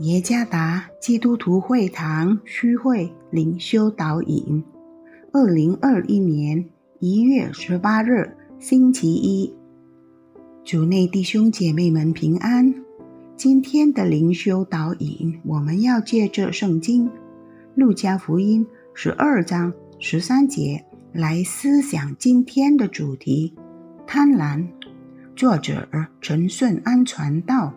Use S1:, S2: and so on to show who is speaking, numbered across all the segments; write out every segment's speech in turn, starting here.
S1: 耶加达基督徒会堂区会灵修导引，二零二一年一月十八日星期一，主内弟兄姐妹们平安。今天的灵修导引，我们要借着圣经路加福音十二章十三节来思想今天的主题：贪婪。作者陈顺安传道。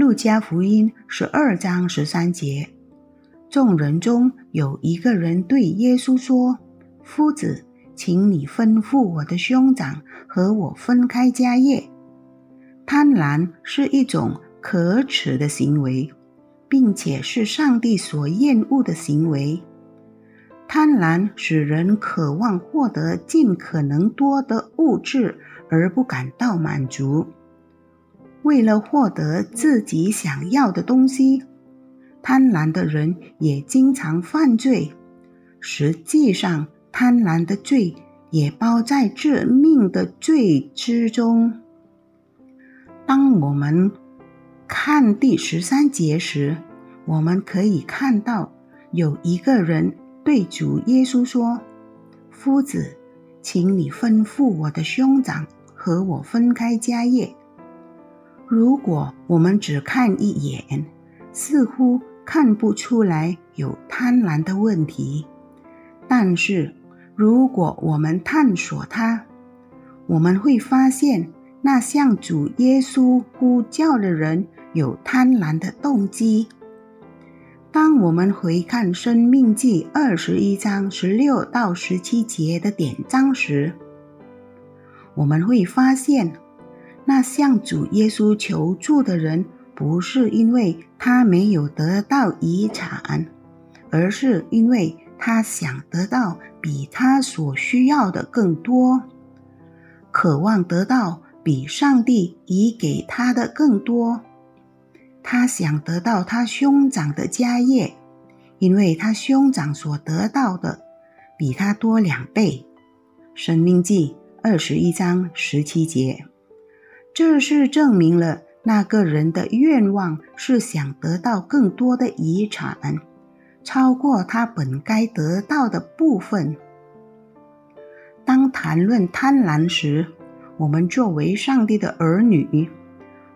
S1: 路加福音十二章十三节，众人中有一个人对耶稣说：“夫子，请你吩咐我的兄长和我分开家业。”贪婪是一种可耻的行为，并且是上帝所厌恶的行为。贪婪使人渴望获得尽可能多的物质，而不感到满足。为了获得自己想要的东西，贪婪的人也经常犯罪。实际上，贪婪的罪也包在致命的罪之中。当我们看第十三节时，我们可以看到有一个人对主耶稣说：“夫子，请你吩咐我的兄长和我分开家业。”如果我们只看一眼，似乎看不出来有贪婪的问题；但是，如果我们探索它，我们会发现那向主耶稣呼叫的人有贪婪的动机。当我们回看《生命记》二十一章十六到十七节的典章时，我们会发现。那向主耶稣求助的人，不是因为他没有得到遗产，而是因为他想得到比他所需要的更多，渴望得到比上帝已给他的更多。他想得到他兄长的家业，因为他兄长所得到的比他多两倍。生命记二十一章十七节。这是证明了那个人的愿望是想得到更多的遗产，超过他本该得到的部分。当谈论贪婪时，我们作为上帝的儿女，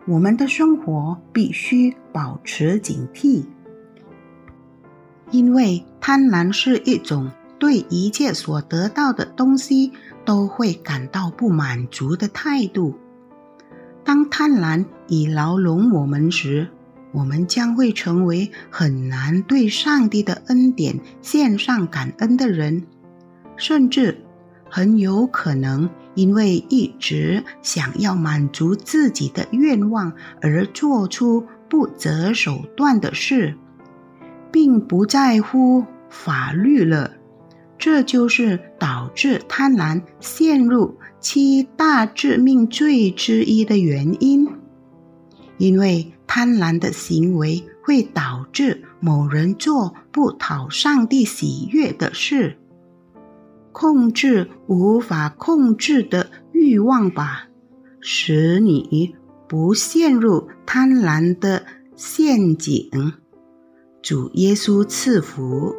S1: 我们的生活必须保持警惕，因为贪婪是一种对一切所得到的东西都会感到不满足的态度。当贪婪已牢笼我们时，我们将会成为很难对上帝的恩典献上感恩的人，甚至很有可能因为一直想要满足自己的愿望而做出不择手段的事，并不在乎法律了。这就是导致贪婪陷入七大致命罪之一的原因，因为贪婪的行为会导致某人做不讨上帝喜悦的事。控制无法控制的欲望吧，使你不陷入贪婪的陷阱。主耶稣赐福。